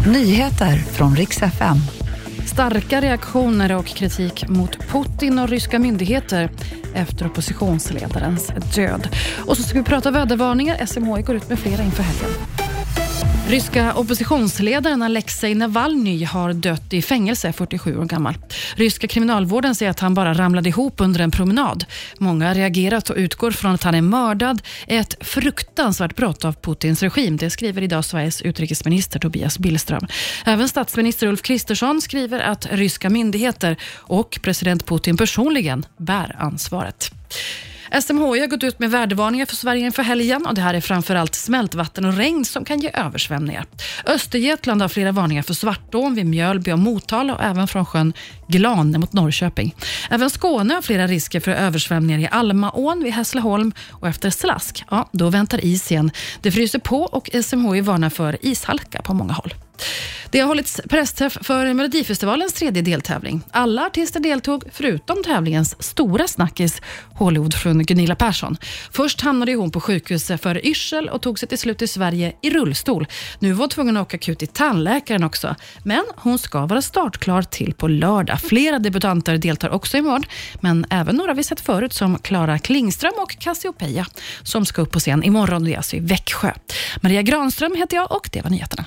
Nyheter från riks FM. Starka reaktioner och kritik mot Putin och ryska myndigheter efter oppositionsledarens död. Och så ska vi prata vädervarningar. SMHI går ut med flera inför helgen. Ryska oppositionsledaren Alexej Navalny har dött i fängelse, 47 år gammal. Ryska kriminalvården säger att han bara ramlade ihop under en promenad. Många har reagerat och utgår från att han är mördad. Ett fruktansvärt brott av Putins regim. Det skriver idag Sveriges utrikesminister Tobias Billström. Även statsminister Ulf Kristersson skriver att ryska myndigheter och president Putin personligen bär ansvaret. SMHI har gått ut med vädervarningar för Sverige inför helgen och det här är framförallt smältvatten och regn som kan ge översvämningar. Östergötland har flera varningar för Svartån vid Mjölby och Motala och även från sjön Glane mot Norrköping. Även Skåne har flera risker för översvämningar i Almaån vid Hässleholm och efter slask, ja, då väntar is igen. Det fryser på och SMHI varnar för ishalka på många håll. Det har hållits pressträff för Melodifestivalens tredje deltävling. Alla artister deltog, förutom tävlingens stora snackis, Hollywoodfrun Gunilla Persson. Först hamnade hon på sjukhus för yrsel och tog sig till slut till Sverige i rullstol. Nu var hon tvungen att åka akut till tandläkaren också. Men hon ska vara startklar till på lördag. Flera debutanter deltar också imorgon, men även några vi sett förut som Klara Klingström och Cassiopeia som ska upp på scen imorgon. Det är alltså i Växjö. Maria Granström heter jag och det var nyheterna.